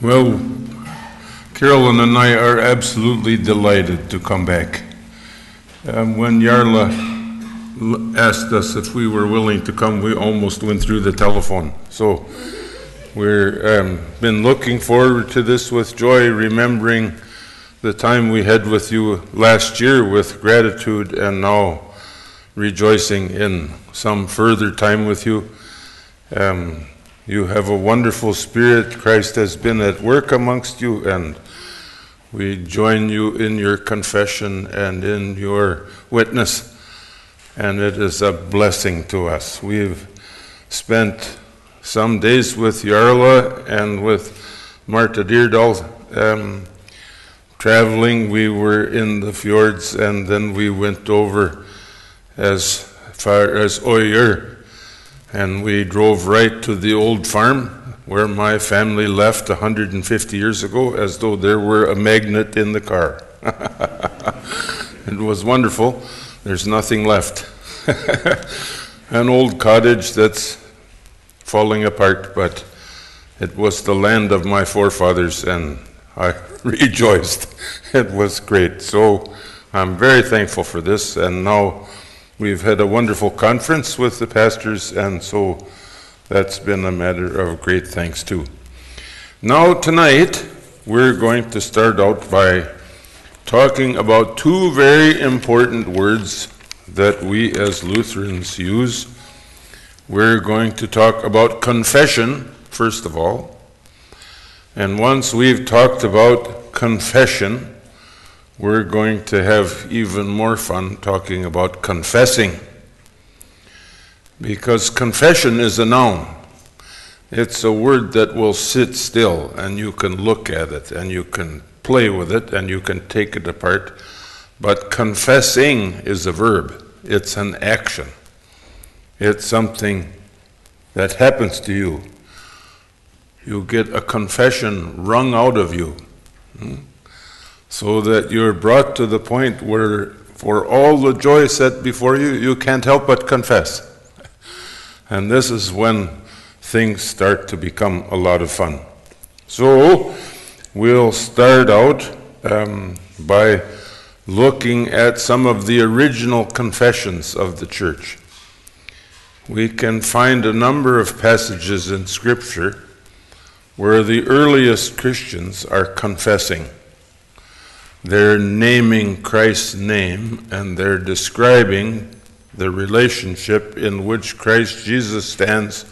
Well, Carolyn and I are absolutely delighted to come back. Um, when Yarla asked us if we were willing to come, we almost went through the telephone. So we've um, been looking forward to this with joy, remembering the time we had with you last year with gratitude, and now rejoicing in some further time with you. Um, you have a wonderful spirit. Christ has been at work amongst you, and we join you in your confession and in your witness. And it is a blessing to us. We've spent some days with Yarla and with Marta Deerdal um, traveling. We were in the fjords, and then we went over as far as Oyer and we drove right to the old farm where my family left 150 years ago as though there were a magnet in the car. it was wonderful. There's nothing left. An old cottage that's falling apart, but it was the land of my forefathers, and I rejoiced. It was great. So I'm very thankful for this, and now We've had a wonderful conference with the pastors, and so that's been a matter of great thanks too. Now, tonight, we're going to start out by talking about two very important words that we as Lutherans use. We're going to talk about confession, first of all. And once we've talked about confession, we're going to have even more fun talking about confessing. Because confession is a noun. It's a word that will sit still and you can look at it and you can play with it and you can take it apart. But confessing is a verb, it's an action. It's something that happens to you. You get a confession wrung out of you. Hmm? So that you're brought to the point where, for all the joy set before you, you can't help but confess. And this is when things start to become a lot of fun. So, we'll start out um, by looking at some of the original confessions of the church. We can find a number of passages in Scripture where the earliest Christians are confessing. They're naming Christ's name and they're describing the relationship in which Christ Jesus stands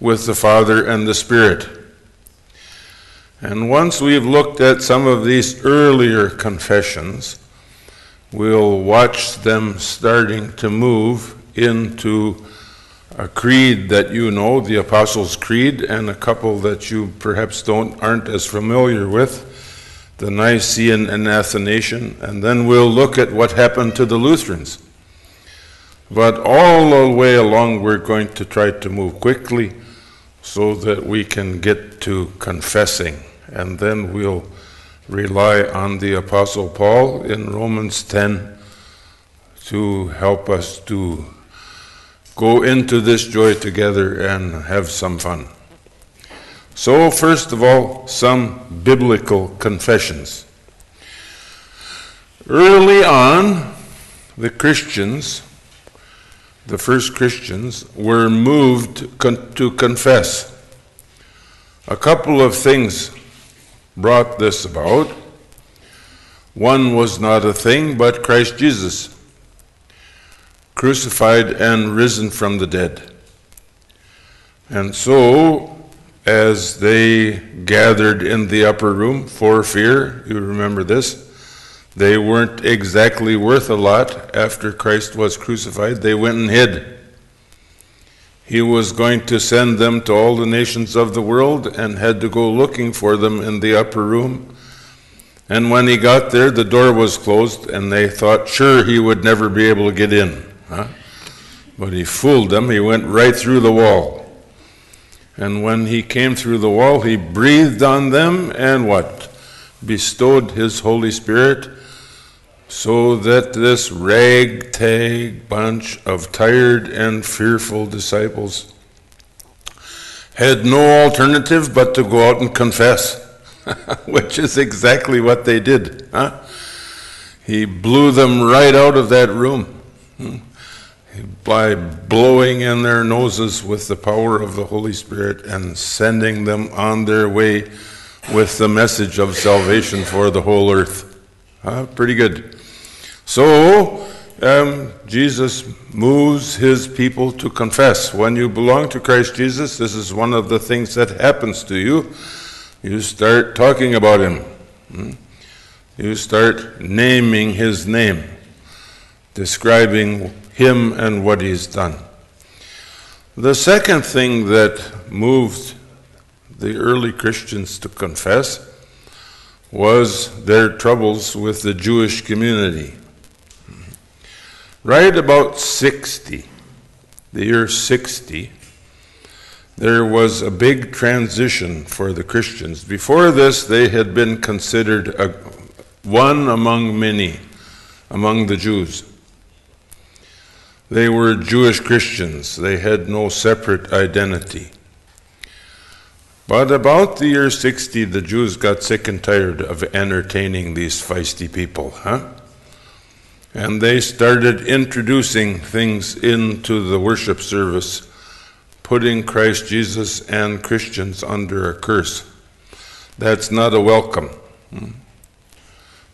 with the Father and the Spirit. And once we've looked at some of these earlier confessions, we'll watch them starting to move into a creed that you know, the Apostles' Creed, and a couple that you perhaps don't aren't as familiar with the Nicene and Athanasian, and then we'll look at what happened to the Lutherans. But all the way along, we're going to try to move quickly so that we can get to confessing, and then we'll rely on the Apostle Paul in Romans 10 to help us to go into this joy together and have some fun. So, first of all, some biblical confessions. Early on, the Christians, the first Christians, were moved to confess. A couple of things brought this about. One was not a thing, but Christ Jesus, crucified and risen from the dead. And so as they gathered in the upper room for fear. You remember this? They weren't exactly worth a lot after Christ was crucified. They went and hid. He was going to send them to all the nations of the world and had to go looking for them in the upper room. And when he got there, the door was closed, and they thought sure he would never be able to get in. Huh? But he fooled them. He went right through the wall. And when he came through the wall, he breathed on them and what? Bestowed his Holy Spirit so that this ragtag bunch of tired and fearful disciples had no alternative but to go out and confess, which is exactly what they did. Huh? He blew them right out of that room hmm, by blowing in their noses with the power of the Holy Spirit and sending them on their way with the message of salvation for the whole earth. Huh? Pretty good. So, um, Jesus moves his people to confess. When you belong to Christ Jesus, this is one of the things that happens to you. You start talking about him. Hmm? You start naming his name, describing him and what he's done. The second thing that moved the early Christians to confess was their troubles with the Jewish community. Right about 60, the year 60, there was a big transition for the Christians. Before this, they had been considered a, one among many, among the Jews. They were Jewish Christians, they had no separate identity. But about the year 60, the Jews got sick and tired of entertaining these feisty people, huh? And they started introducing things into the worship service, putting Christ Jesus and Christians under a curse. That's not a welcome. Hmm?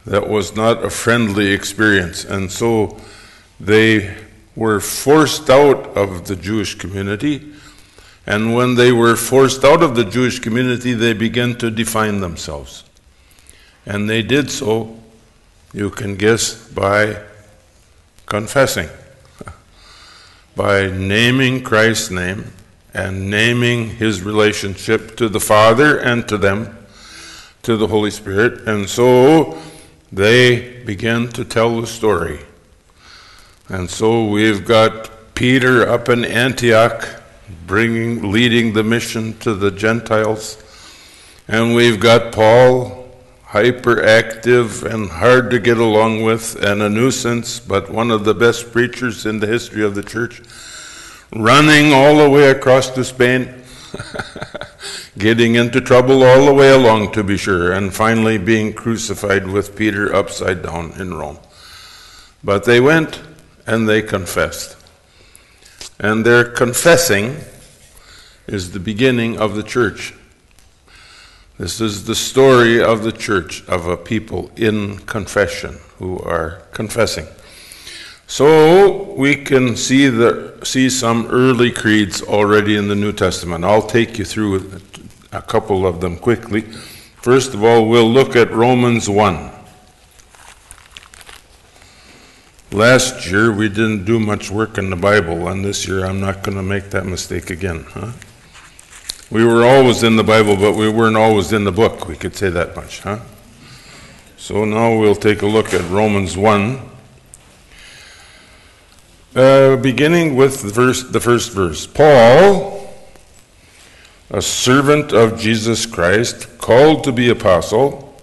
That was not a friendly experience. And so they were forced out of the Jewish community. And when they were forced out of the Jewish community, they began to define themselves. And they did so, you can guess, by confessing, by naming Christ's name and naming his relationship to the Father and to them, to the Holy Spirit. And so they began to tell the story. And so we've got Peter up in Antioch bringing leading the mission to the Gentiles. And we've got Paul hyperactive and hard to get along with and a nuisance, but one of the best preachers in the history of the church, running all the way across to Spain, getting into trouble all the way along, to be sure, and finally being crucified with Peter upside down in Rome. But they went and they confessed. And their confessing is the beginning of the church. This is the story of the church, of a people in confession who are confessing. So we can see the see some early creeds already in the New Testament. I'll take you through a couple of them quickly. First of all, we'll look at Romans 1. Last year we didn't do much work in the Bible, and this year I'm not going to make that mistake again, huh? We were always in the Bible, but we weren't always in the book. We could say that much, huh? So now we'll take a look at Romans 1, uh, beginning with the, verse, the first verse. Paul, a servant of Jesus Christ, called to be apostle,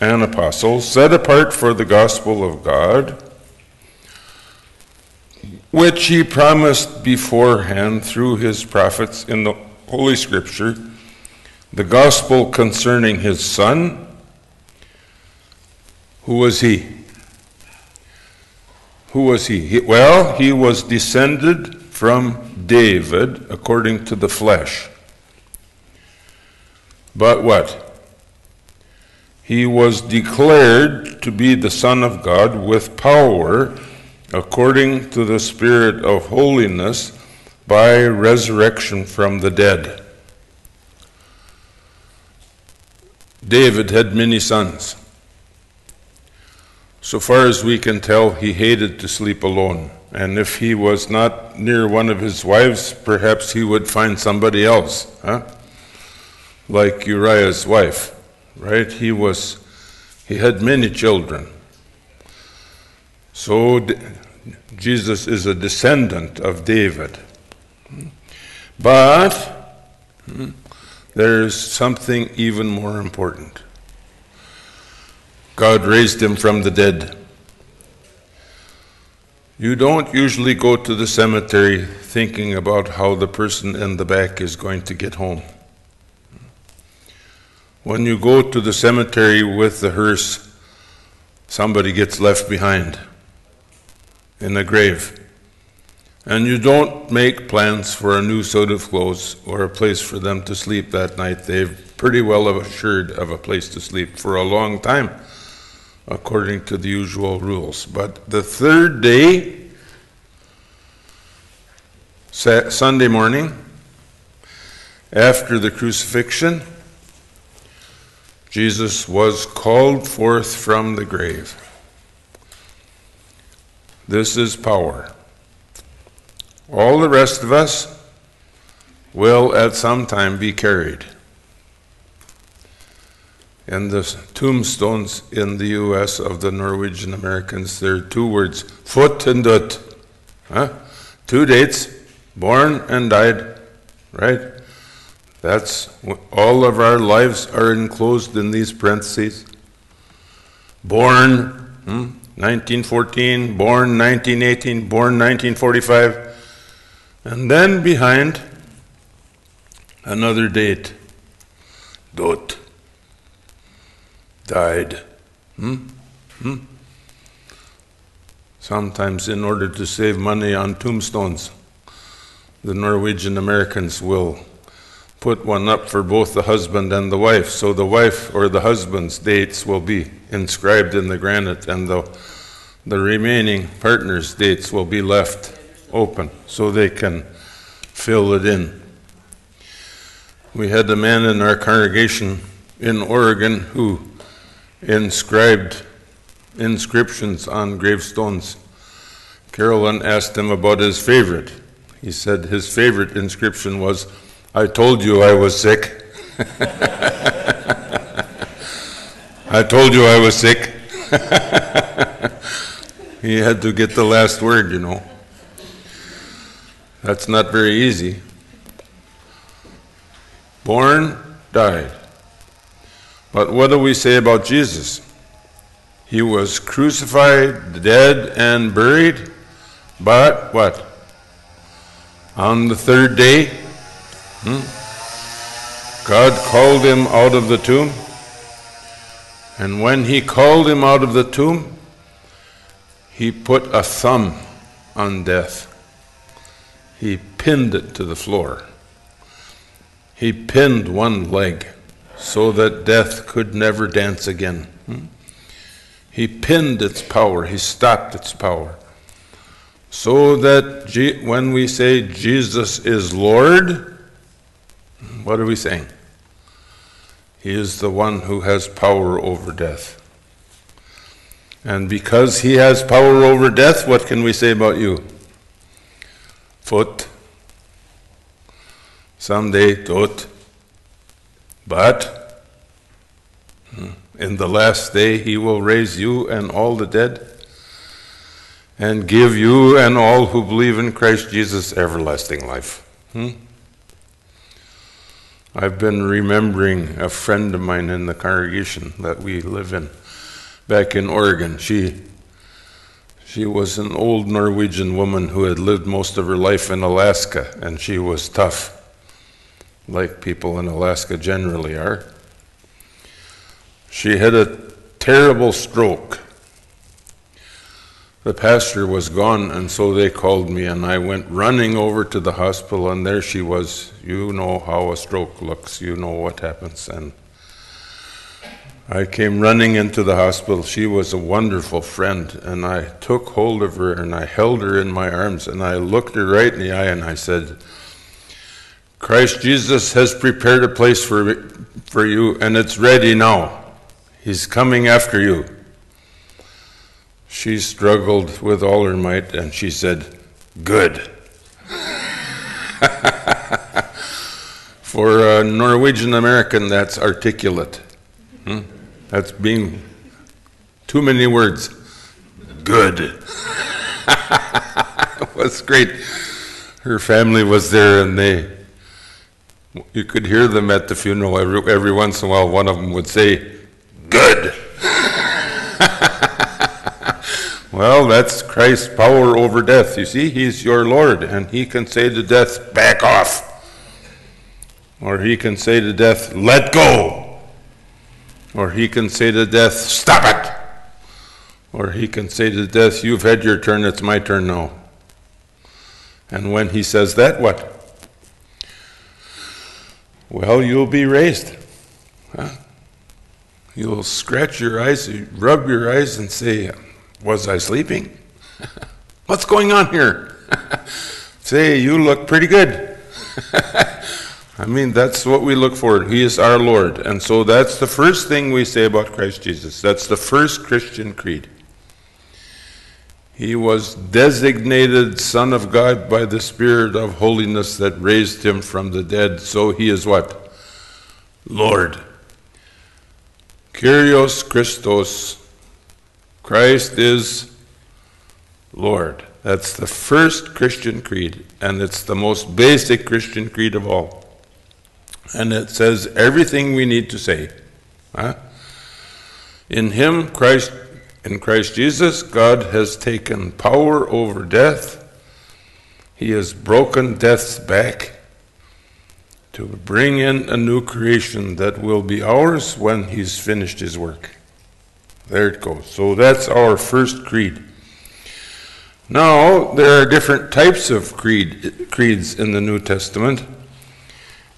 an apostle, set apart for the gospel of God, which he promised beforehand through his prophets in the Holy Scripture, the gospel concerning his son. Who was he? Who was he? he? Well, he was descended from David according to the flesh. But what? He was declared to be the Son of God with power according to the Spirit of holiness by resurrection from the dead. David had many sons. So far as we can tell, he hated to sleep alone. And if he was not near one of his wives, perhaps he would find somebody else, huh? Like Uriah's wife, right? He was, he had many children. So Jesus is a descendant of David. But hmm, there's something even more important. God raised him from the dead. You don't usually go to the cemetery thinking about how the person in the back is going to get home. When you go to the cemetery with the hearse, somebody gets left behind in a grave. And you don't make plans for a new suit of clothes or a place for them to sleep that night. They've pretty well assured of a place to sleep for a long time, according to the usual rules. But the third day, Sunday morning, after the crucifixion, Jesus was called forth from the grave. This is power. All the rest of us will at some time be carried. And the tombstones in the US of the Norwegian Americans, there are two words, født and død. Huh? Two dates, born and died, right? That's all of our lives are enclosed in these parentheses. Born hmm, 1914, born 1918, born 1945, and then behind another date. Død. Died. Hmm? Hmm? Sometimes, in order to save money on tombstones, the Norwegian Americans will put one up for both the husband and the wife. So the wife or the husband's dates will be inscribed in the granite, and the, the remaining partner's dates will be left open so they can fill it in. We had a man in our congregation in Oregon who inscribed inscriptions on gravestones. Carolyn asked him about his favorite. He said his favorite inscription was, I told you I was sick. I told you I was sick. he had to get the last word, you know. That's not very easy. Born, died. But what do we say about Jesus? He was crucified, dead, and buried, but what? On the third day, Hmm? God called him out of the tomb. And when he called him out of the tomb, he put a thumb on death. He pinned it to the floor. He pinned one leg so that death could never dance again. Hmm? He pinned its power, he stopped its power. So that when we say Jesus is Lord, what are we saying? He is the one who has power over death. And because he has power over death, what can we say about you? Født. Someday, død. But hmm, in the last day, he will raise you and all the dead and give you and all who believe in Christ Jesus everlasting life. Hmm? I've been remembering a friend of mine in the congregation that we live in back in Oregon. She she was an old Norwegian woman who had lived most of her life in Alaska and she was tough like people in Alaska generally are. She had a terrible stroke the pastor was gone, and so they called me, and I went running over to the hospital, and there she was. You know how a stroke looks, you know what happens. And I came running into the hospital. She was a wonderful friend, and I took hold of her and I held her in my arms, and I looked her right in the eye, and I said, Christ Jesus has prepared a place for, for you, and it's ready now. He's coming after you. She struggled with all her might and she said, Good. For a Norwegian American, that's articulate. Hmm? That's being too many words. Good. it was great. Her family was there and they, you could hear them at the funeral every, every once in a while. One of them would say, Good. Well, that's Christ's power over death. You see, He's your Lord, and He can say to death, back off. Or He can say to death, let go. Or He can say to death, stop it. Or He can say to death, you've had your turn, it's my turn now. And when He says that, what? Well, you'll be raised. Huh? You'll scratch your eyes, rub your eyes, and say, Was I sleeping? What's going on here? say, You look pretty good. I mean, that's what we look for. He is our Lord. And so that's the first thing we say about Christ Jesus. That's the first Christian creed. He was designated Son of God by the Spirit of holiness that raised him from the dead. So he is what? Lord. Kyrios Christos. Christ is Lord. That's the first Christian creed, and it's the most basic Christian creed of all. And it says everything we need to say. Huh? In Him, Christ in Christ Jesus, God has taken power over death. He has broken death's back to bring in a new creation that will be ours when He's finished His work. There it goes. So that's our first creed. Now, there are different types of creed, creeds in the New Testament.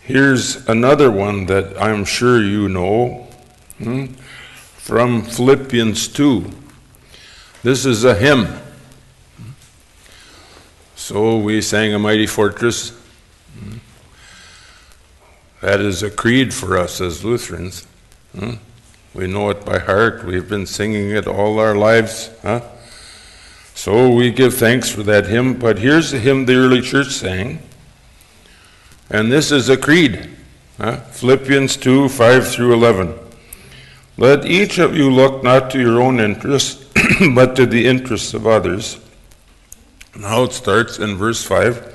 Here's another one that I'm sure you know. Hmm? from Philippians 2. This is a hymn. So we sang A Mighty Fortress. That is a creed for us as Lutherans. We know it by heart. We've been singing it all our lives. Huh? So we give thanks for that hymn. But here's the hymn the early church sang. And this is a creed. Huh? Philippians 2 5 through 11. Let each of you look not to your own interests, but to the interests of others. Now it starts in verse 5.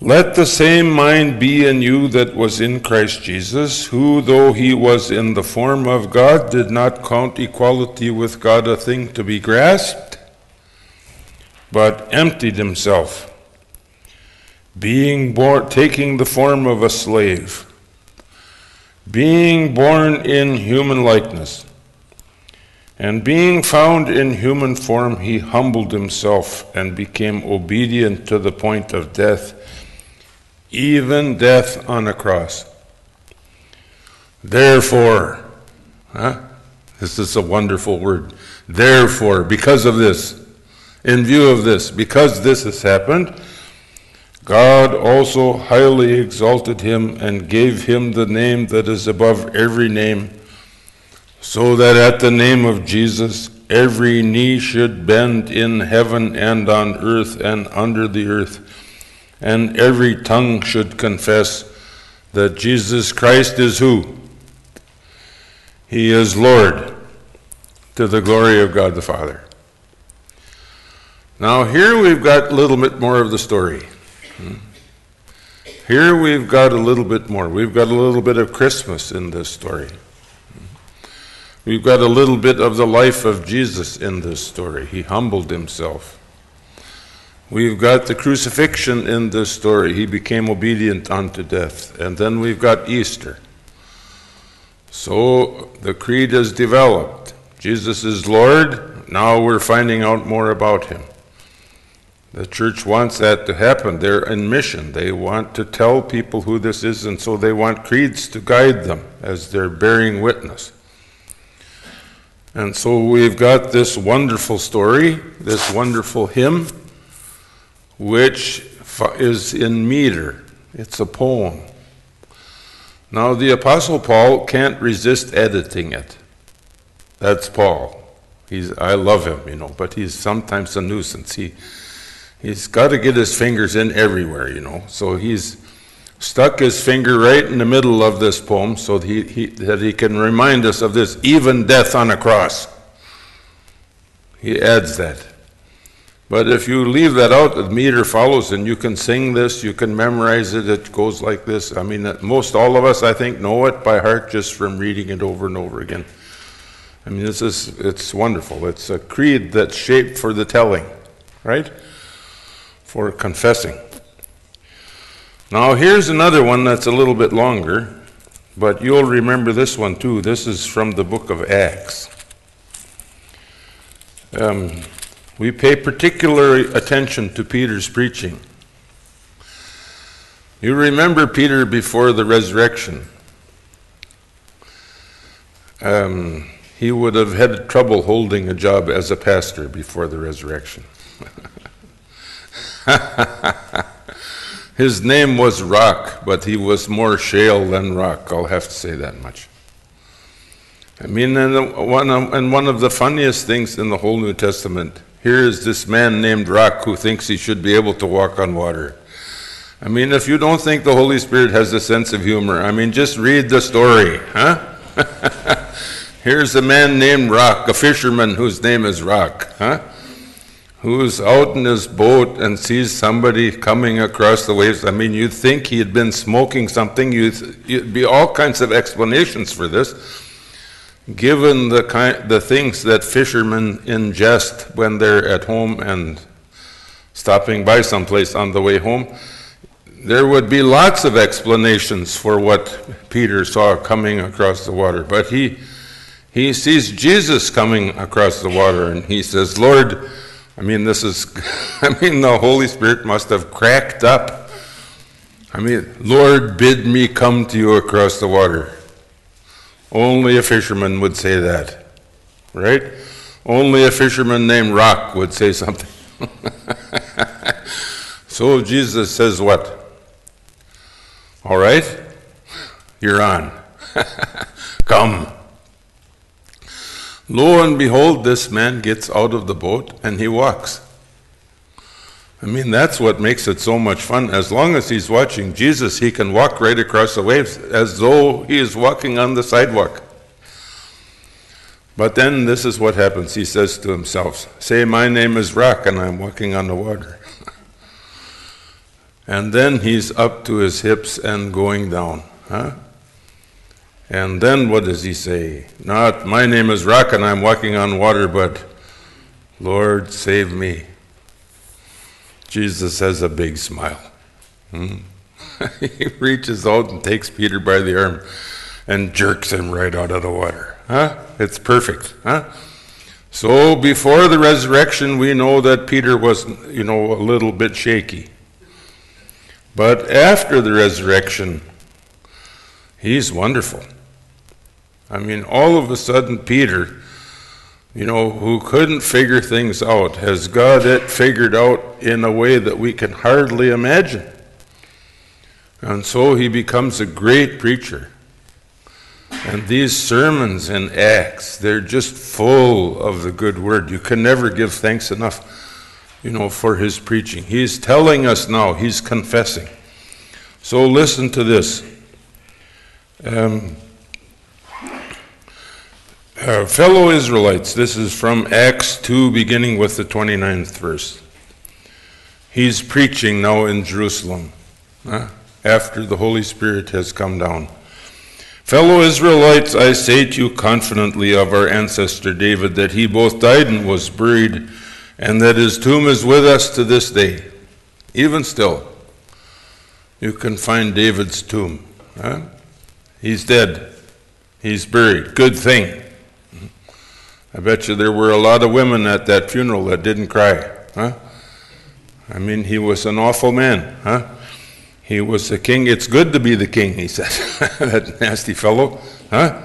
Let the same mind be in you that was in Christ Jesus, who, though he was in the form of God, did not count equality with God a thing to be grasped, but emptied himself, being born, taking the form of a slave being born in human likeness, and being found in human form, he humbled himself and became obedient to the point of death, even death on a cross. Therefore, huh? this is a wonderful word. Therefore, because of this, in view of this, because this has happened, God also highly exalted him and gave him the name that is above every name, so that at the name of Jesus every knee should bend in heaven and on earth and under the earth, and every tongue should confess that Jesus Christ is who? He is Lord, to the glory of God the Father. Now, here we've got a little bit more of the story. Hmm? Here we've got a little bit more. We've got a little bit of Christmas in this story. Hmm? We've got a little bit of the life of Jesus in this story. He humbled himself. We've got the crucifixion in this story. He became obedient unto death. And then we've got Easter. So the creed is developed. Jesus is Lord. Now we're finding out more about him. The church wants that to happen. They're in mission. They want to tell people who this is, and so they want creeds to guide them as they're bearing witness. And so we've got this wonderful story, this wonderful hymn, which is in meter. It's a poem. Now, the Apostle Paul can't resist editing it. That's Paul. He's, I love him, you know, but he's sometimes a nuisance. He, he's got to get his fingers in everywhere, you know. So he's stuck his finger right in the middle of this poem so that he, he, that he can remind us of this even death on a cross. He adds that. But if you leave that out, the meter follows, and you can sing this, you can memorize it, it goes like this. I mean, most all of us, I think, know it by heart just from reading it over and over again. I mean, this is, it's wonderful. It's a creed that's shaped for the telling, right? For confessing. Now, here's another one that's a little bit longer, but you'll remember this one too. This is from the book of Acts. Um, we pay particular attention to Peter's preaching. You remember Peter before the resurrection. Um, he would have had trouble holding a job as a pastor before the resurrection. His name was Rock, but he was more shale than rock. I'll have to say that much. I mean, and one, of, and one of the funniest things in the whole New Testament, here is this man named Rock who thinks he should be able to walk on water. I mean, if you don't think the Holy Spirit has a sense of humor, I mean, just read the story, huh? Here's a man named Rock, a fisherman whose name is Rock, huh? Who's out in his boat and sees somebody coming across the waves. I mean, you'd think he had been smoking something. You'd, you'd be all kinds of explanations for this given the, kind, the things that fishermen ingest when they're at home and stopping by someplace on the way home, there would be lots of explanations for what Peter saw coming across the water. But he, he sees Jesus coming across the water and he says, Lord, I mean, this is, I mean, the Holy Spirit must have cracked up. I mean, Lord, bid me come to you across the water. Only a fisherman would say that, right? Only a fisherman named Rock would say something. so Jesus says, What? All right, you're on. Come. Lo and behold, this man gets out of the boat and he walks. I mean, that's what makes it so much fun. As long as he's watching Jesus, he can walk right across the waves as though he is walking on the sidewalk. But then this is what happens. He says to himself, Say, my name is Rock, and I'm walking on the water. and then he's up to his hips and going down. Huh? And then what does he say? Not, my name is Rock, and I'm walking on water, but Lord, save me. Jesus has a big smile. Hmm? he reaches out and takes Peter by the arm and jerks him right out of the water. Huh? It's perfect. Huh? So before the resurrection, we know that Peter was, you know, a little bit shaky. But after the resurrection, he's wonderful. I mean, all of a sudden, Peter you know, who couldn't figure things out, has got it figured out in a way that we can hardly imagine. And so he becomes a great preacher. And these sermons in Acts, they're just full of the good word. You can never give thanks enough, you know, for his preaching. He's telling us now, he's confessing. So listen to this. Um, uh, fellow Israelites, this is from Acts 2, beginning with the 29th verse. He's preaching now in Jerusalem uh, after the Holy Spirit has come down. Fellow Israelites, I say to you confidently of our ancestor David that he both died and was buried, and that his tomb is with us to this day. Even still, you can find David's tomb. Huh? He's dead, he's buried. Good thing. I bet you there were a lot of women at that funeral that didn't cry, huh? I mean, he was an awful man, huh? He was the king. It's good to be the king, he said. that nasty fellow, huh?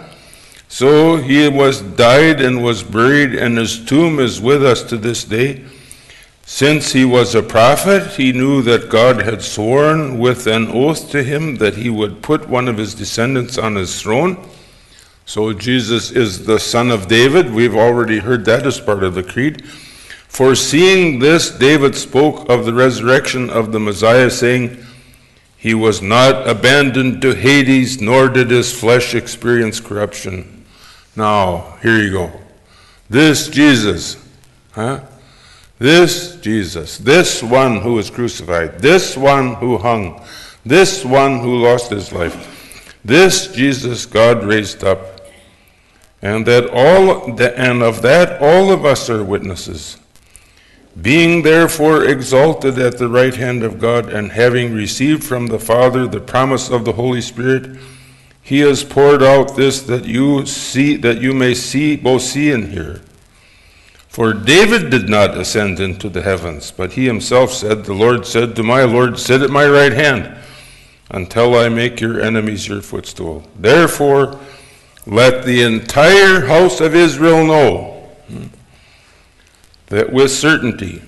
So he was died and was buried, and his tomb is with us to this day. Since he was a prophet, he knew that God had sworn with an oath to him that he would put one of his descendants on his throne. So Jesus is the son of David. We've already heard that as part of the creed. Foreseeing this, David spoke of the resurrection of the Messiah, saying, He was not abandoned to Hades, nor did his flesh experience corruption. Now, here you go. This Jesus, huh? This Jesus, this one who was crucified, this one who hung, this one who lost his life, this Jesus God raised up and that all and of that all of us are witnesses. Being therefore exalted at the right hand of God, and having received from the Father the promise of the Holy Spirit, he has poured out this that you see that you may see both see and hear. For David did not ascend into the heavens, but he himself said, The Lord said to my Lord, Sit at my right hand, until I make your enemies your footstool. Therefore, let the entire house of Israel know that with certainty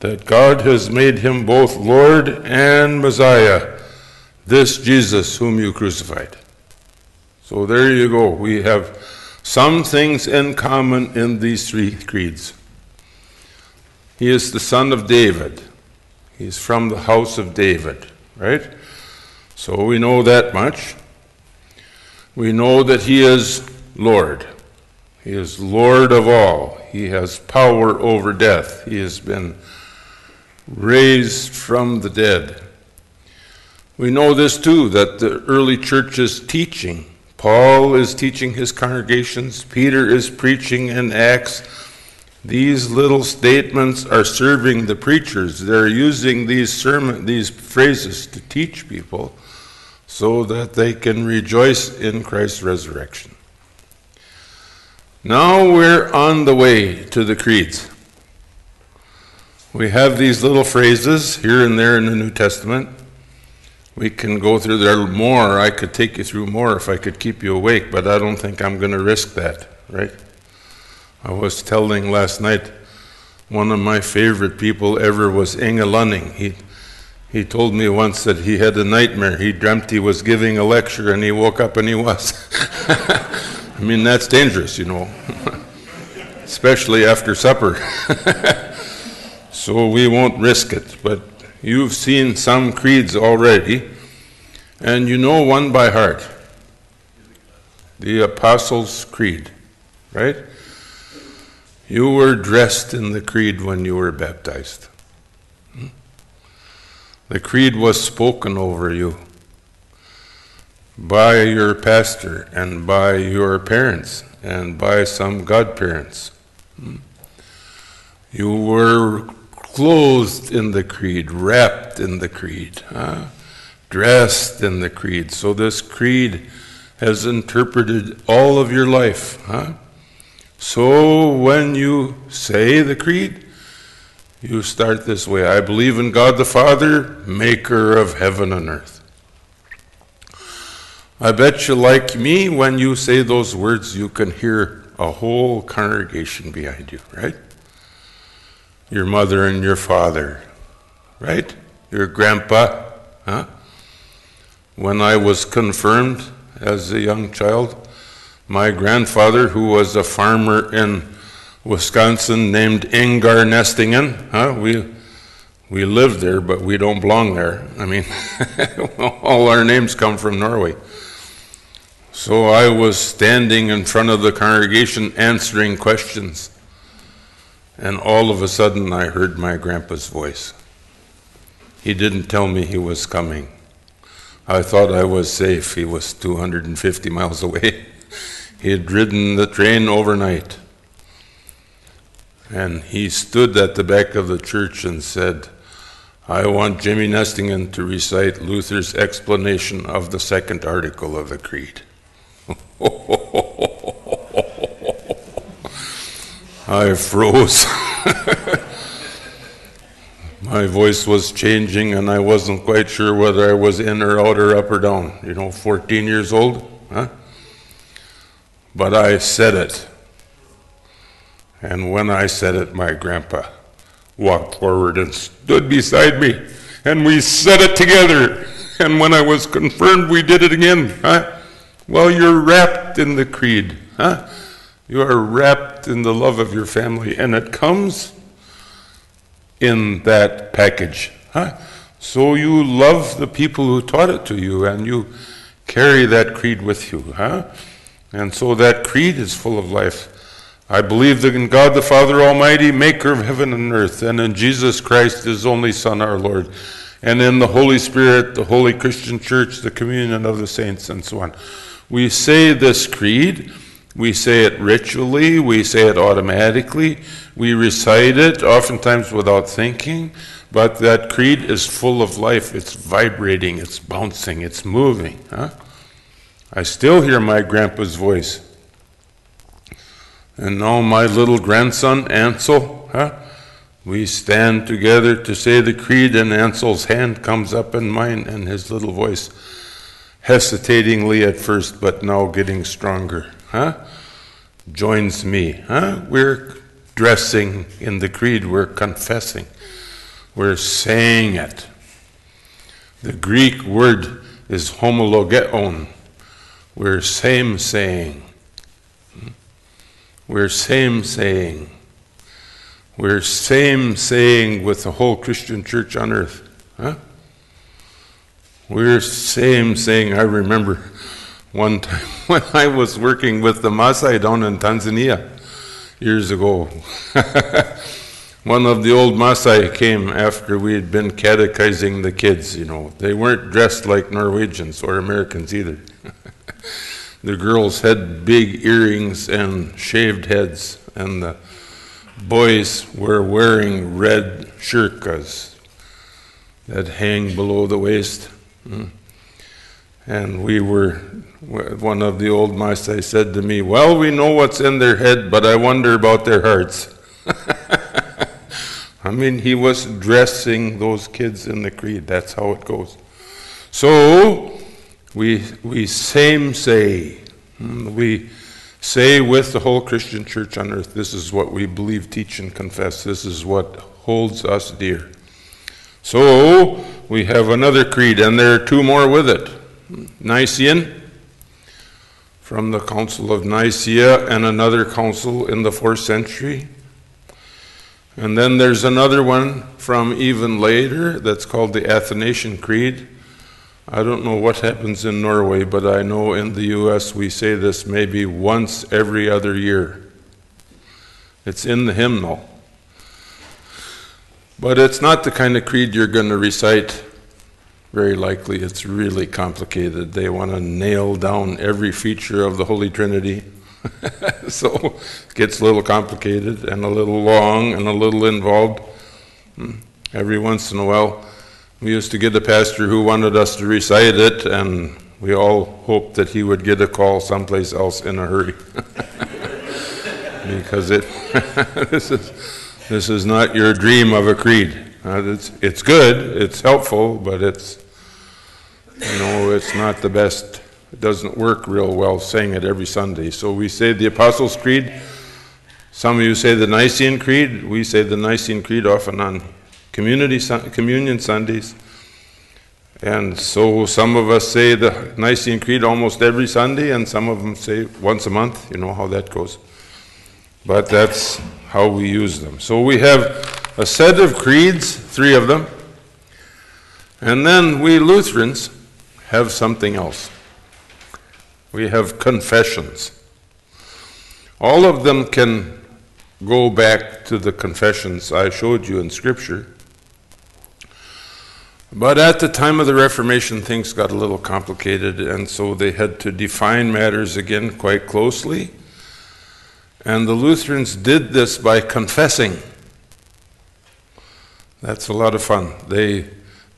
that God has made him both Lord and Messiah, this Jesus whom you crucified. So there you go. We have some things in common in these three creeds. He is the son of David. He's from the house of David, right? So we know that much. We know that he is Lord. He is Lord of all. He has power over death. He has been raised from the dead. We know this too that the early church is teaching Paul is teaching his congregations, Peter is preaching in Acts. These little statements are serving the preachers. They're using these sermon these phrases to teach people so that they can rejoice in Christ's resurrection. Now we're on the way to the creeds. We have these little phrases here and there in the New Testament. We can go through there more. I could take you through more if I could keep you awake, but I don't think I'm going to risk that, right? I was telling last night one of my favorite people ever was Inge Lønning. He, he told me once that he had a nightmare. He dreamt he was giving a lecture and he woke up and he was. I mean, that's dangerous, you know, especially after supper. so we won't risk it, but You've seen some creeds already, and you know one by heart the Apostles' Creed, right? You were dressed in the creed when you were baptized. The creed was spoken over you by your pastor and by your parents and by some godparents. You were clothed in the creed, wrapped in the creed, huh? dressed in the creed. So this creed has interpreted all of your life. Huh? So when you say the creed, you start this way I believe in God the Father, maker of heaven and earth. I bet you, like me, when you say those words, you can hear a whole congregation behind you, right? your mother and your father, right? Your grandpa, huh? When I was confirmed as a young child, my grandfather, who was a farmer in Wisconsin named Ingar Nestingen, huh? We, we lived there, but we don't belong there. I mean, all our names come from Norway. So I was standing in front of the congregation answering questions. And all of a sudden, I heard my grandpa's voice. He didn't tell me he was coming. I thought I was safe. He was 250 miles away. he had ridden the train overnight. And he stood at the back of the church and said, I want Jimmy Nestingen to recite Luther's explanation of the second article of the Creed. I froze. My voice was changing, and I wasn't quite sure whether I was in or out or up or down. You know, 14 years old, huh? But I said it. And when I said it, my grandpa walked forward and stood beside me, and we said it together. And when I was confirmed, we did it again. Huh? Well, you're wrapped in the creed. Huh? You are wrapped in the love of your family, and it comes in that package. Huh? So you love the people who taught it to you, and you carry that creed with you. Huh? And so that creed is full of life. I believe in God the Father Almighty, maker of heaven and earth, and in Jesus Christ, his only Son, our Lord, and in the Holy Spirit, the Holy Christian Church, the communion of the saints, and so on. We say this creed We say it ritually, we say it automatically, we recite it, oftentimes without thinking, but that creed is full of life. It's vibrating, it's bouncing, it's moving. Huh? I still hear my grandpa's voice. And now my little grandson, Ansel, huh? we stand together to say the creed, and Ansel's hand comes up in mine, and his little voice, hesitatingly at first, but now getting stronger, huh? joins me. Huh? We're dressing in the creed, we're confessing, we're saying it. The Greek word is homologeon. We're same saying. We're same saying. We're same saying with the whole Christian church on earth. Huh? We're same saying. I remember one time when I was working with the Maasai down in Tanzania years ago. one of the old Maasai came after we had been catechizing the kids, you know. They weren't dressed like Norwegians or Americans either. the girls had big earrings and shaved heads, and the boys were wearing red shukas that hang below the waist. Hmm. And we were, one of the old Maasai said to me, Well, we know what's in their head, but I wonder about their hearts. I mean, he was dressing those kids in the creed. That's how it goes. So, we, we same say, hmm, we say with the whole Christian church on earth, this is what we believe, teach, and confess. This is what holds us dear. So, we have another creed, and there are two more with it. Nicene from the Council of Nicaea and another council in the fourth century. And then there's another one from even later that's called the Athanasian Creed. I don't know what happens in Norway, but I know in the US we say this maybe once every other year. It's in the hymnal. But it's not the kind of creed you're going to recite very likely it's really complicated. They want to nail down every feature of the Holy Trinity. so it gets a little complicated and a little long and a little involved. Hmm. Every once in a while, we used to get a pastor who wanted us to recite it, and we all hoped that he would get a call someplace else in a hurry. because it this is this is not your dream of a creed. Uh, it's, it's good, it's helpful, but it's, you know, it's not the best. It doesn't work real well saying it every Sunday. So we say the Apostles' Creed. Some of you say the Nicene Creed. We say the Nicene Creed often on community communion Sundays. And so some of us say the Nicene Creed almost every Sunday, and some of them say once a month. You know how that goes. But that's how we use them. So we have a set of creeds, three of them, and then we Lutherans have something else. We have confessions. All of them can go back to the confessions I showed you in Scripture. But at the time of the Reformation, things got a little complicated, and so they had to define matters again quite closely. And the Lutherans did this by confessing. That's a lot of fun. They,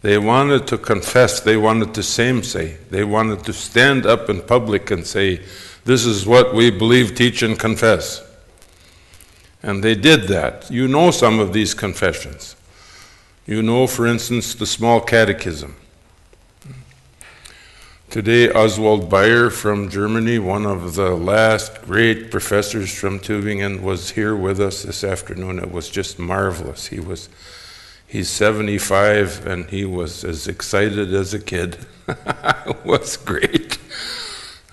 they wanted to confess, they wanted to same say, they wanted to stand up in public and say, This is what we believe, teach, and confess. And they did that. You know some of these confessions. You know, for instance, the small catechism. Today, Oswald Bayer from Germany, one of the last great professors from Tübingen, was here with us this afternoon. It was just marvelous. He was He's 75 and he was as excited as a kid. it was great.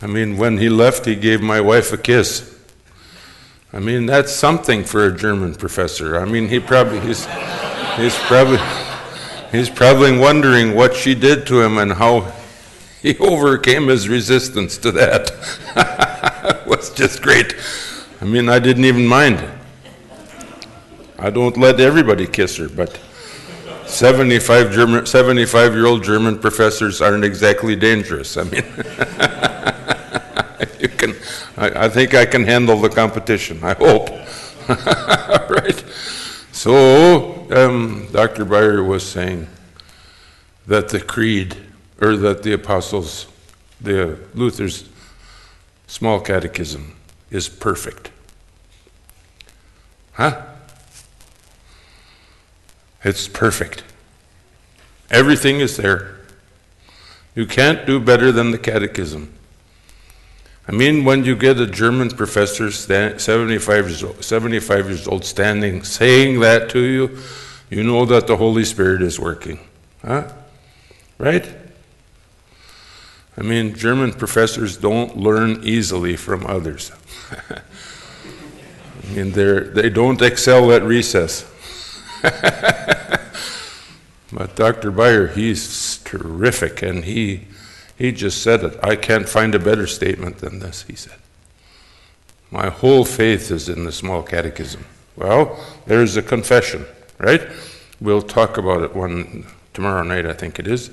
I mean, when he left, he gave my wife a kiss. I mean, that's something for a German professor. I mean, he probably he's he's probably he's probably wondering what she did to him and how he overcame his resistance to that. it was just great. I mean, I didn't even mind. I don't let everybody kiss her, but 75 German, 75 year old German professors aren't exactly dangerous. I mean, you can, I, I think I can handle the competition, I hope. right? So, um, Dr. Bayer was saying that the creed, or that the apostles, the Luther's small catechism is perfect. Huh? It's perfect. Everything is there. You can't do better than the catechism. I mean, when you get a German professor, 75 years, old, 75 years old, standing saying that to you, you know that the Holy Spirit is working. Huh? Right? I mean, German professors don't learn easily from others. I mean, they're, they don't excel at recess. but Dr. Bayer, he's terrific, and he he just said it. I can't find a better statement than this, he said. My whole faith is in the small catechism. Well, there's a confession, right? We'll talk about it one tomorrow night, I think it is.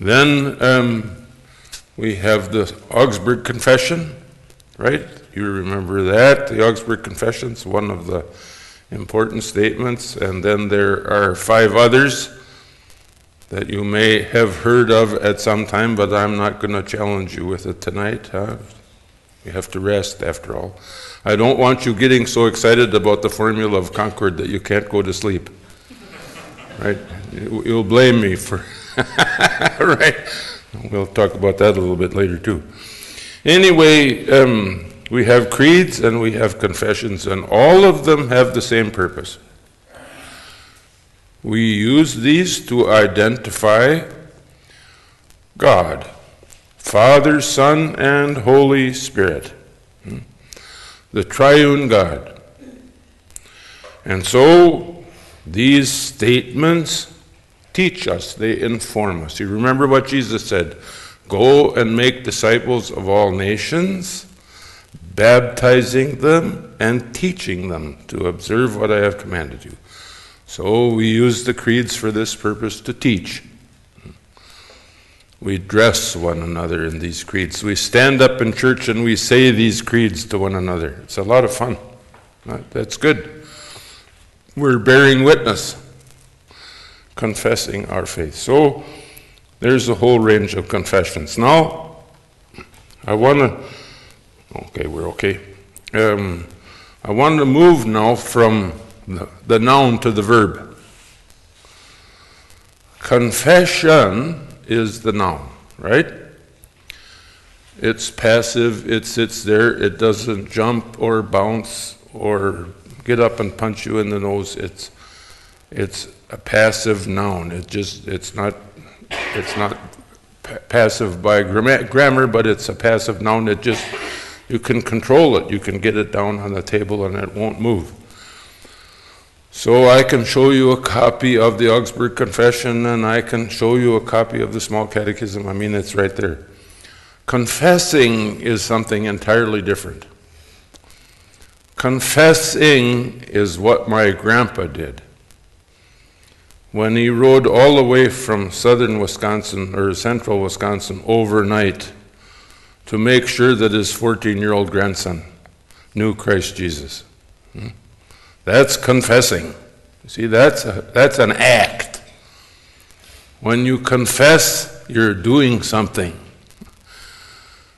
Then um, we have the Augsburg Confession, right? You remember that. The Augsburg Confession is one of the important statements. And then there are five others that you may have heard of at some time, but I'm not going to challenge you with it tonight. Huh? You have to rest, after all. I don't want you getting so excited about the formula of Concord that you can't go to sleep. right? You'll blame me for. right? We'll talk about that a little bit later, too. Anyway, um, we have creeds and we have confessions, and all of them have the same purpose. We use these to identify God, Father, Son, and Holy Spirit, hmm? the triune God. And so these statements teach us, they inform us. You remember what Jesus said Go and make disciples of all nations, baptizing them and teaching them to observe what I have commanded you. So we use the creeds for this purpose to teach. We dress one another in these creeds. We stand up in church and we say these creeds to one another. It's a lot of fun. That's good. We're bearing witness, confessing our faith. So there's a whole range of confessions. Now, I want to, okay, we're okay. Um, I want to move now from the, noun to the verb. Confession is the noun, right? It's passive, it sits there, it doesn't jump or bounce or get up and punch you in the nose. It's it's a passive noun. It just it's not it's not pa- passive by grammar, but it's a passive noun. It just you can control it. You can get it down on the table and it won't move. So I can show you a copy of the Augsburg Confession and I can show you a copy of the Small Catechism. I mean, it's right there. Confessing is something entirely different. Confessing is what my grandpa did. When he rode all the way from southern Wisconsin or central Wisconsin overnight to make sure that his 14 year old grandson knew Christ Jesus. Hmm? That's confessing. You see, that's, a, that's an act. When you confess, you're doing something.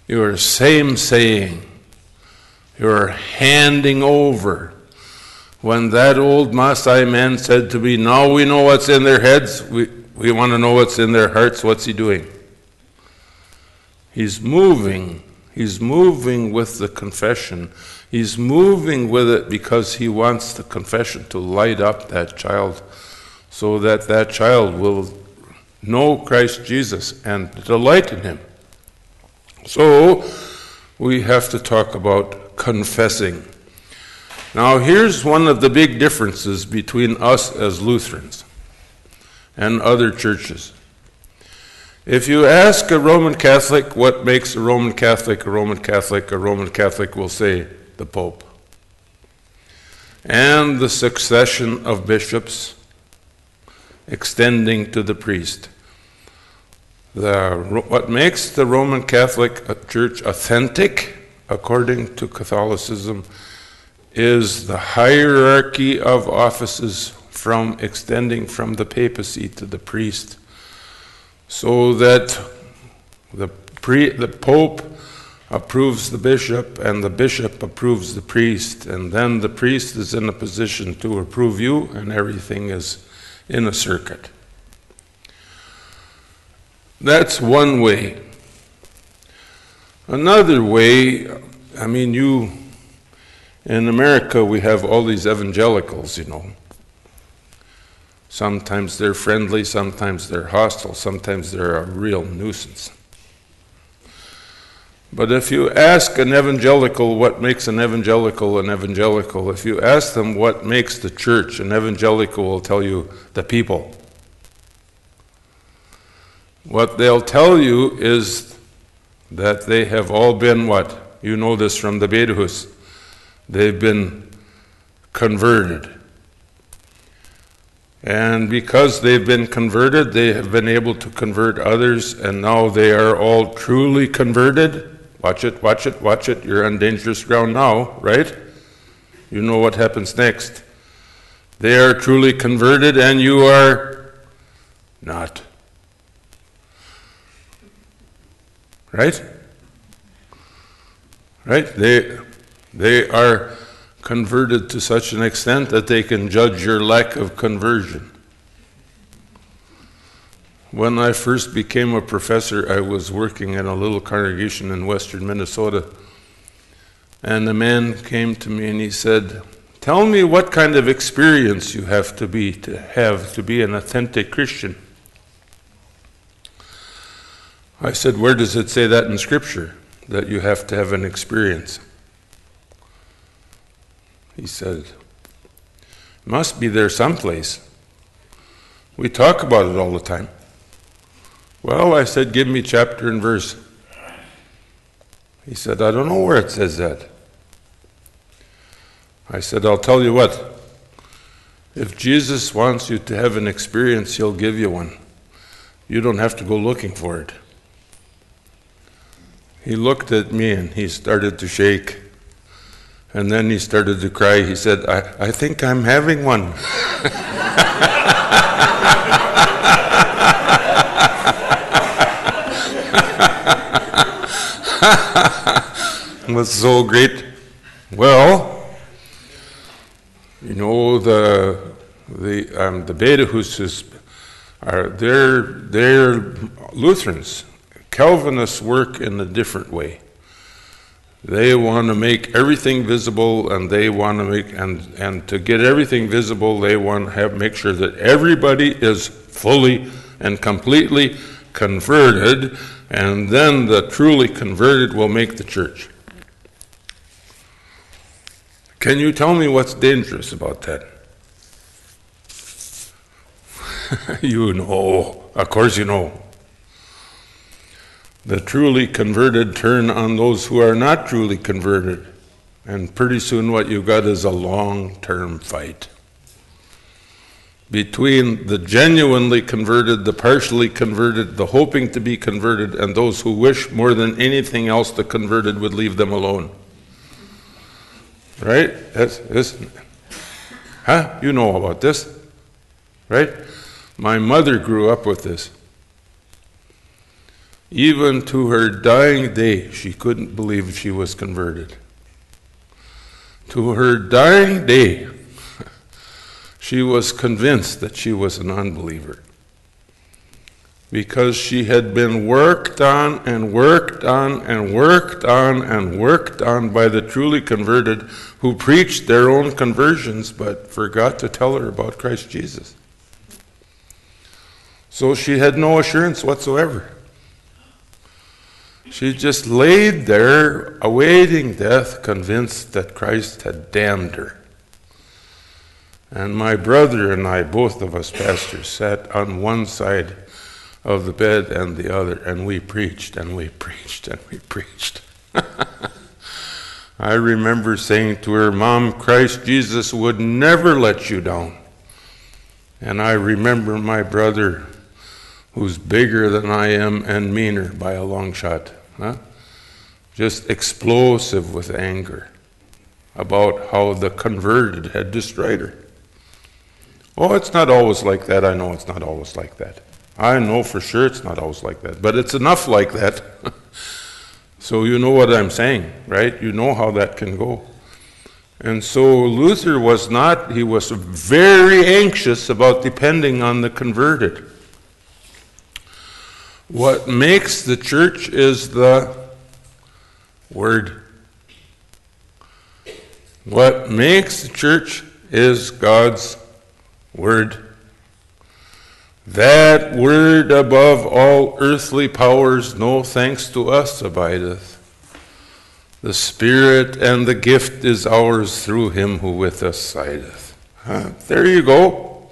You're same saying. You're handing over. When that old Maasai man said to me, Now we know what's in their heads, we, we want to know what's in their hearts, what's he doing? He's moving. He's moving with the confession He's moving with it because he wants the confession to light up that child so that that child will know Christ Jesus and delight in him. So we have to talk about confessing. Now, here's one of the big differences between us as Lutherans and other churches. If you ask a Roman Catholic what makes a Roman Catholic a Roman Catholic, a Roman Catholic will say, the Pope, and the succession of bishops extending to the priest. The, what makes the Roman Catholic uh, Church authentic, according to Catholicism, is the hierarchy of offices from extending from the papacy to the priest, so that the, pre, the pope approves the bishop and the bishop approves the priest, and then the priest is in a position to approve you, and everything is in a circuit. That's one way. Another way, I mean, you, in America, we have all these evangelicals, you know. Sometimes they're friendly, sometimes they're hostile, sometimes they're a real nuisance. But if you ask an evangelical what makes an evangelical an evangelical, if you ask them what makes the church, an evangelical will tell you the people. What they'll tell you is that they have all been what? You know this from the Bedehus. They've been converted. And because they've been converted, they have been able to convert others, and now they are all truly converted. Watch it, watch it, watch it. You're on dangerous ground now, right? You know what happens next. They are truly converted, and you are not. Right? Right? They, they are converted to such an extent that they can judge your lack of conversion. When I first became a professor, I was working in a little congregation in western Minnesota. And a man came to me and he said, Tell me what kind of experience you have to be to have to be an authentic Christian. I said, Where does it say that in Scripture? That you have to have an experience. He said, Must be there someplace. We talk about it all the time. Well, I said, Give me chapter and verse. He said, I don't know where it says that. I said, I'll tell you what. If Jesus wants you to have an experience, He'll give you one. You don't have to go looking for it. He looked at me and he started to shake. And then he started to cry. He said, I, I think I'm having one. was so great. Well, you know the the um, the Bedehuses are they're they're Lutherans. Calvinists work in a different way. They want to make everything visible, and they want to make and and to get everything visible, they want to have make sure that everybody is fully and completely converted, and then the truly converted will make the church. Can you tell me what's dangerous about that? you know, of course you know. The truly converted turn on those who are not truly converted. And pretty soon, what you've got is a long term fight between the genuinely converted, the partially converted, the hoping to be converted, and those who wish more than anything else the converted would leave them alone. Right? That's, that's, huh? You know about this, right? My mother grew up with this. Even to her dying day, she couldn't believe she was converted. To her dying day, she was convinced that she was an unbeliever because she had been worked on and worked on and worked on and worked on by the truly converted who preached their own conversions but forgot to tell her about Christ Jesus. So she had no assurance whatsoever. She just laid there awaiting death, convinced that Christ had damned her. And my brother and I, both of us pastors, sat on one side of the bed and the other, and we preached and we preached and we preached. I remember saying to her, Mom, Christ Jesus would never let you down. And I remember my brother, who's bigger than I am and meaner by a long shot, huh? just explosive with anger about how the converted had destroyed her. Oh, it's not always like that. I know it's not always like that. I know for sure it's not always like that. But it's enough like that. so you know what I'm saying, right? You know how that can go. And so Luther was not, he was very anxious about depending on the converted. What makes the church is the Word. What makes the church is God's Word. That Word above all earthly powers, no thanks to us, abideth. The Spirit and the gift is ours through him who with us sideth. Huh? There you go.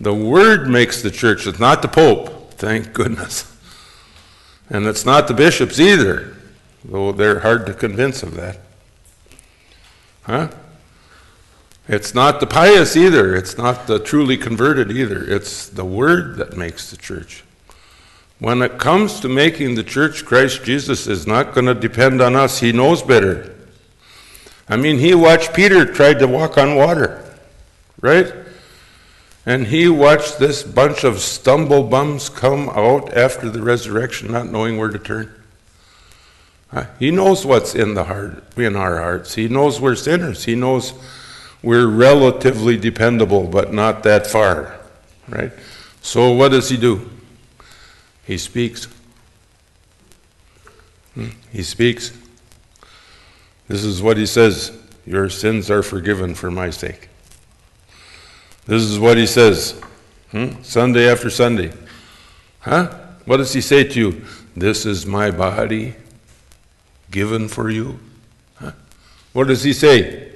The Word makes the church, it's not the Pope, thank goodness. And it's not the bishops either, though they're hard to convince of that. Huh? It's not the pious either. It's not the truly converted either. It's the Word that makes the church. When it comes to making the church, Christ Jesus is not going to depend on us. He knows better. I mean, he watched Peter try to walk on water, right? And he watched this bunch of stumble bums come out after the resurrection, not knowing where to turn. He knows what's in the heart, in our hearts. He knows we're sinners. He knows we're relatively dependable, but not that far, right? So what does he do? He speaks. Hmm? He speaks. This is what he says Your sins are forgiven for my sake. This is what he says hmm? Sunday after Sunday. Huh? What does he say to you? This is my body given for you. Huh? What does he say?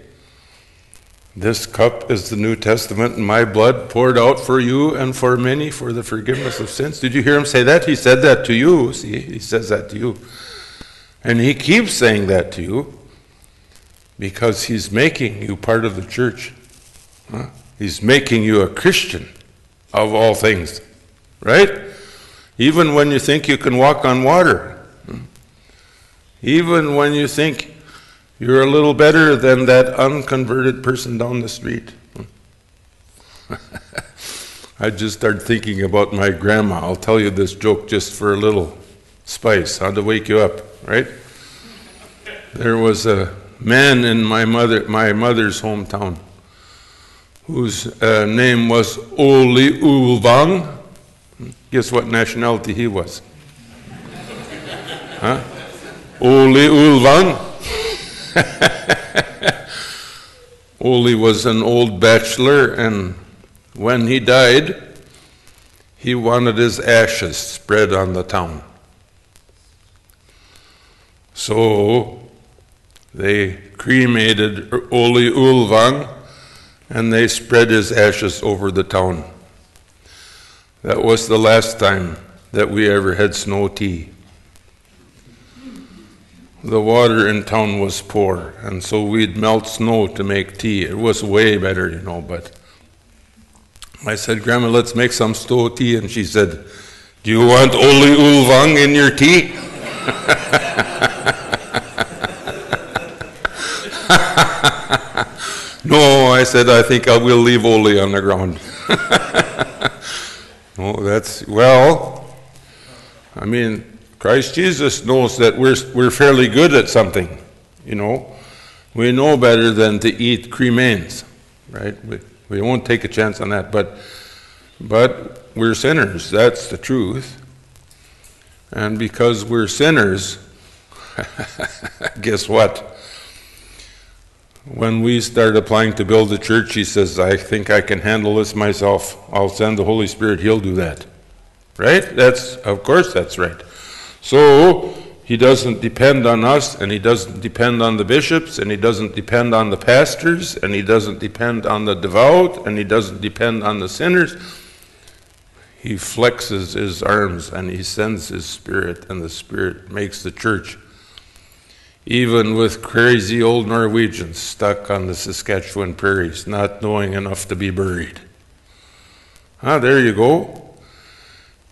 This cup is the New Testament in my blood poured out for you and for many for the forgiveness of sins. Did you hear him say that? He said that to you. See, he says that to you. And he keeps saying that to you because he's making you part of the church. Huh? He's making you a Christian of all things, right? Even when you think you can walk on water, hmm? even when you think you're a little better than that unconverted person down the street. I just started thinking about my grandma. I'll tell you this joke just for a little spice, how to wake you up, right? There was a man in my mother my mother's hometown whose uh, name was Ole Ulvang. Guess what nationality he was? Huh? Ole Ulvang. Ole was an old bachelor, and when he died, he wanted his ashes spread on the town. So they cremated Ole Ulvang and they spread his ashes over the town. That was the last time that we ever had snow tea the water in town was poor, and so we'd melt snow to make tea. It was way better, you know, but I said, Grandma, let's make some snow tea. And she said, Do you want Ole Ulvang in your tea? no, I said, I think I will leave Ole on the ground. oh, that's, well, I mean, Christ Jesus knows that we're, we're fairly good at something, you know. We know better than to eat cremains, right? We, we won't take a chance on that, but, but we're sinners. That's the truth. And because we're sinners, guess what? When we start applying to build a church, he says, I think I can handle this myself. I'll send the Holy Spirit, he'll do that. Right? That's, of course, that's right. So he doesn't depend on us, and he doesn't depend on the bishops, and he doesn't depend on the pastors, and he doesn't depend on the devout, and he doesn't depend on the sinners. He flexes his arms and he sends his spirit, and the spirit makes the church. Even with crazy old Norwegians stuck on the Saskatchewan prairies, not knowing enough to be buried. Ah, there you go.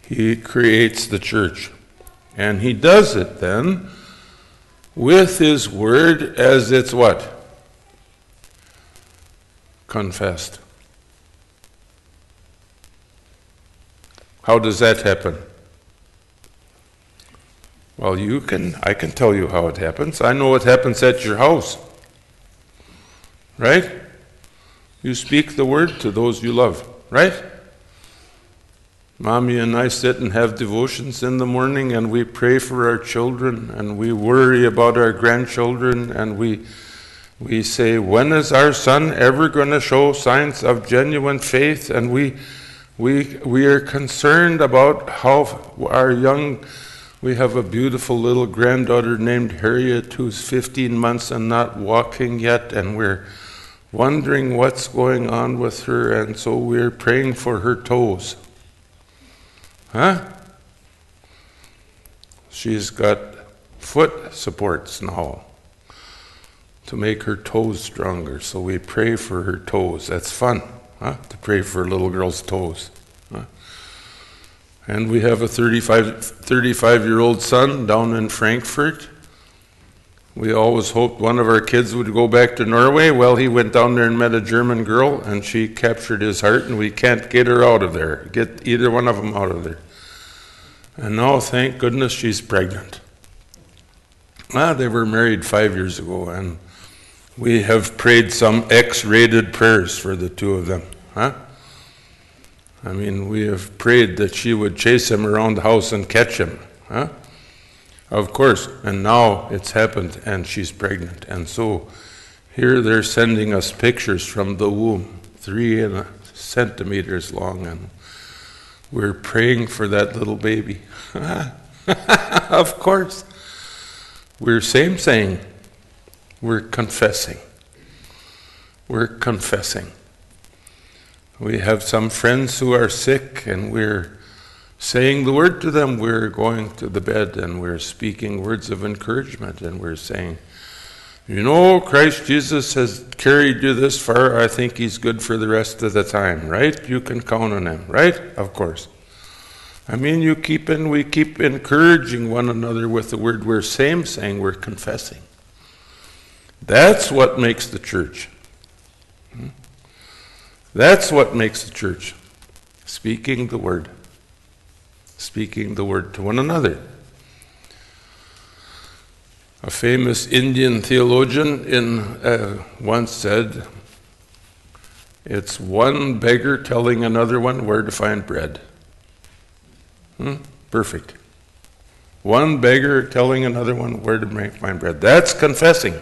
He creates the church. And he does it then with his word as it's what? Confessed. How does that happen? Well, you can, I can tell you how it happens. I know what happens at your house. Right? You speak the word to those you love, right? Mommy and I sit and have devotions in the morning and we pray for our children and we worry about our grandchildren and we we say when is our son ever going to show signs of genuine faith and we we we are concerned about how our young we have a beautiful little granddaughter named Harriet who's 15 months and not walking yet and we're wondering what's going on with her, and so we're praying for her toes. Huh? She's got foot supports now to make her toes stronger, so we pray for her toes. That's fun, huh? To pray for a little girl's toes. Huh? And we have a 35, 35 year old son down in Frankfurt we always hoped one of our kids would go back to Norway. Well, he went down there and met a German girl, and she captured his heart, and we can't get her out of there, get either one of them out of there. And now, thank goodness, she's pregnant. Ah, they were married five years ago, and we have prayed some X rated prayers for the two of them. Huh? I mean, we have prayed that she would chase him around the house and catch him. Huh? Of course, and now it's happened and she's pregnant. And so here they're sending us pictures from the womb, three and a centimeters long, and we're praying for that little baby. of course. We're same saying. We're confessing. We're confessing. We have some friends who are sick, and we're saying the word to them. We're going to the bed and we're speaking words of encouragement and we're saying, you know, Christ Jesus has carried you this far. I think he's good for the rest of the time, right? You can count on him, right? Of course. I mean, you keep in, we keep encouraging one another with the word we're same saying, we're confessing. That's what makes the church. Hmm? That's what makes the church. Speaking the word speaking the word to one another. A famous Indian theologian in, uh, once said, It's one beggar telling another one where to find bread. Hmm? Perfect. One beggar telling another one where to find bread. That's confessing.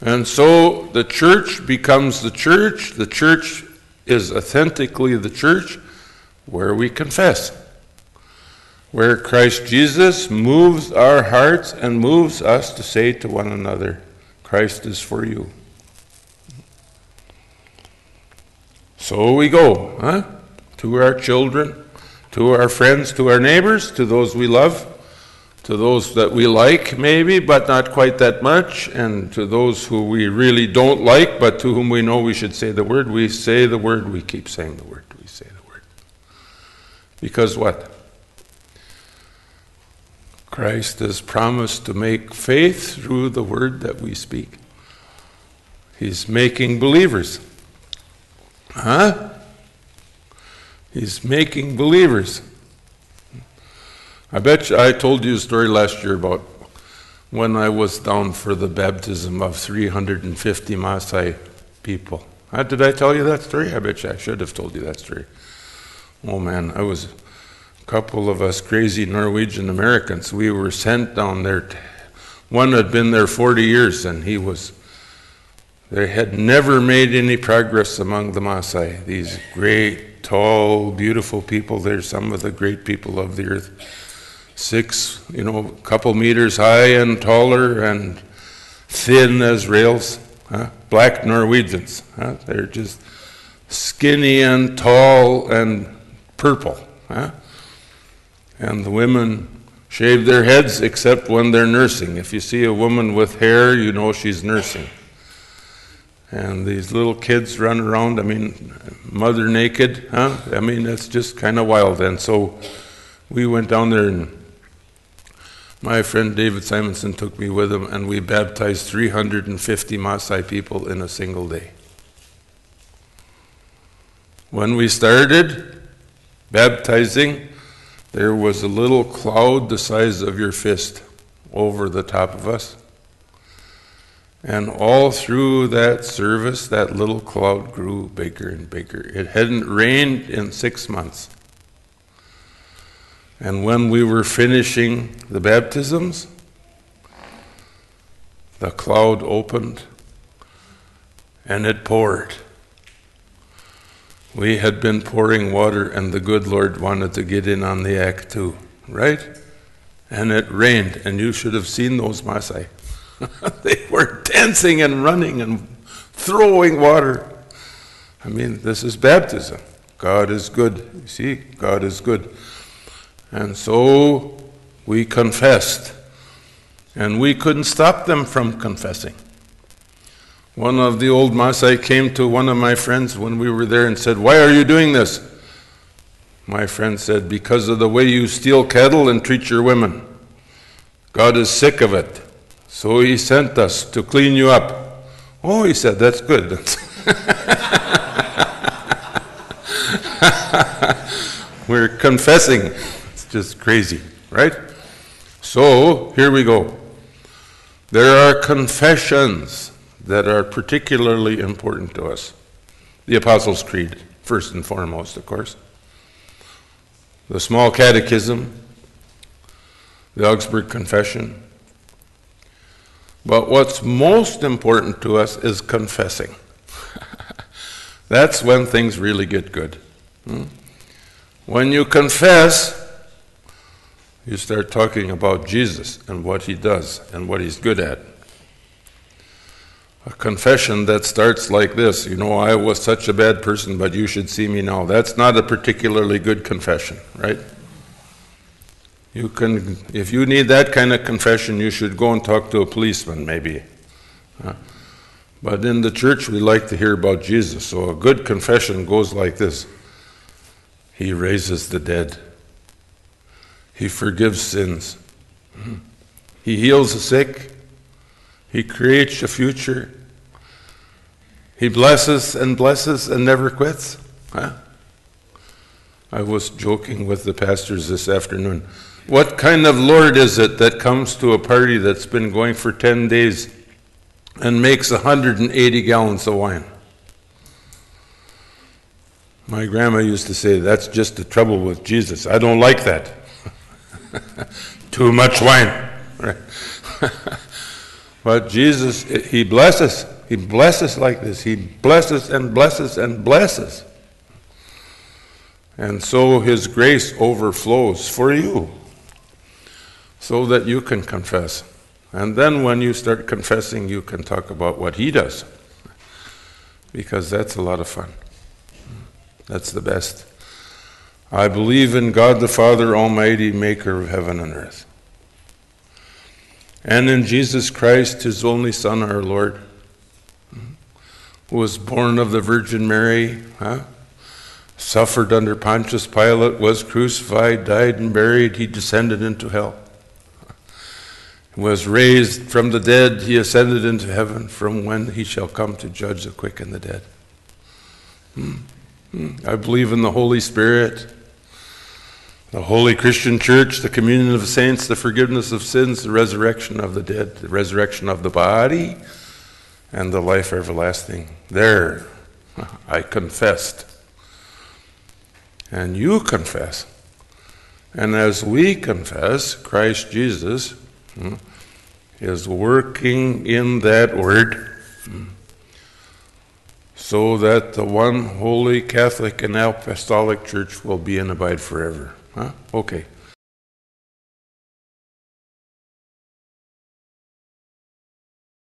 And so the church becomes the church. The church is authentically the church where we confess, where Christ Jesus moves our hearts and moves us to say to one another, Christ is for you. So we go, huh? To our children, to our friends, to our neighbors, to those we love, to those that we like, maybe, but not quite that much, and to those who we really don't like, but to whom we know we should say the word. We say the word, we keep saying the word. Because what? Christ has promised to make faith through the word that we speak. He's making believers. Huh? He's making believers. I bet you, I told you a story last year about when I was down for the baptism of 350 Maasai people. Uh, did I tell you that story? I bet you I should have told you that story. Oh man, I was a couple of us crazy Norwegian Americans. We were sent down there. One had been there 40 years and he was, they had never made any progress among the Maasai. These great, tall, beautiful people. They're some of the great people of the earth. Six, you know, a couple meters high and taller and thin as rails. Huh? Black Norwegians. Huh? They're just skinny and tall and purple. Huh? And the women shave their heads except when they're nursing. If you see a woman with hair, you know she's nursing. And these little kids run around, I mean, mother naked, huh? I mean, that's just kind of wild. And so we went down there and My friend David Simonson took me with him, and we baptized 350 Maasai people in a single day. When we started baptizing, there was a little cloud the size of your fist over the top of us. And all through that service, that little cloud grew bigger and bigger. It hadn't rained in six months. And when we were finishing the baptisms, the cloud opened and it poured. We had been pouring water, and the good Lord wanted to get in on the act too, right? And it rained, and you should have seen those Maasai. they were dancing and running and throwing water. I mean, this is baptism. God is good. You see, God is good. And so we confessed. And we couldn't stop them from confessing. One of the old Maasai came to one of my friends when we were there and said, Why are you doing this? My friend said, Because of the way you steal cattle and treat your women. God is sick of it. So he sent us to clean you up. Oh, he said, That's good. We're confessing. It's just crazy, right? So here we go. There are confessions that are particularly important to us. The Apostles' Creed, first and foremost, of course. The Small Catechism, the Augsburg Confession. But what's most important to us is confessing. That's when things really get good. Hmm? When you confess, you start talking about Jesus and what he does and what he's good at a confession that starts like this You know, I was such a bad person, but you should see me now. That's not a particularly good confession, right? You can, if you need that kind of confession, you should go and talk to a policeman, maybe. Uh, but in the church, we like to hear about Jesus. So a good confession goes like this He raises the dead, He forgives sins, He heals the sick, he creates a future. He blesses and blesses and never quits. Huh? I was joking with the pastors this afternoon. What kind of Lord is it that comes to a party that's been going for 10 days and makes 180 gallons of wine? My grandma used to say, That's just the trouble with Jesus. I don't like that. Too much wine. Right? But Jesus, He blesses. He blesses like this. He blesses and blesses and blesses. And so His grace overflows for you so that you can confess. And then when you start confessing, you can talk about what He does. Because that's a lot of fun. That's the best. I believe in God the Father Almighty, maker of heaven and earth and in Jesus Christ, his only Son, our Lord, who was born of the Virgin Mary, huh? suffered under Pontius Pilate, was crucified, died, and buried. He descended into hell. Was raised from the dead, he ascended into heaven, from when he shall come to judge the quick and the dead. Hmm. Hmm. I believe in the Holy Spirit the Holy Christian Church, the communion of saints, the forgiveness of sins, the resurrection of the dead, the resurrection of the body, and the life everlasting. There, I confessed. And you confess. And as we confess, Christ Jesus hmm, is working in that word hmm, so that the one holy Catholic and Apostolic Church will be and abide forever. Huh? Okay.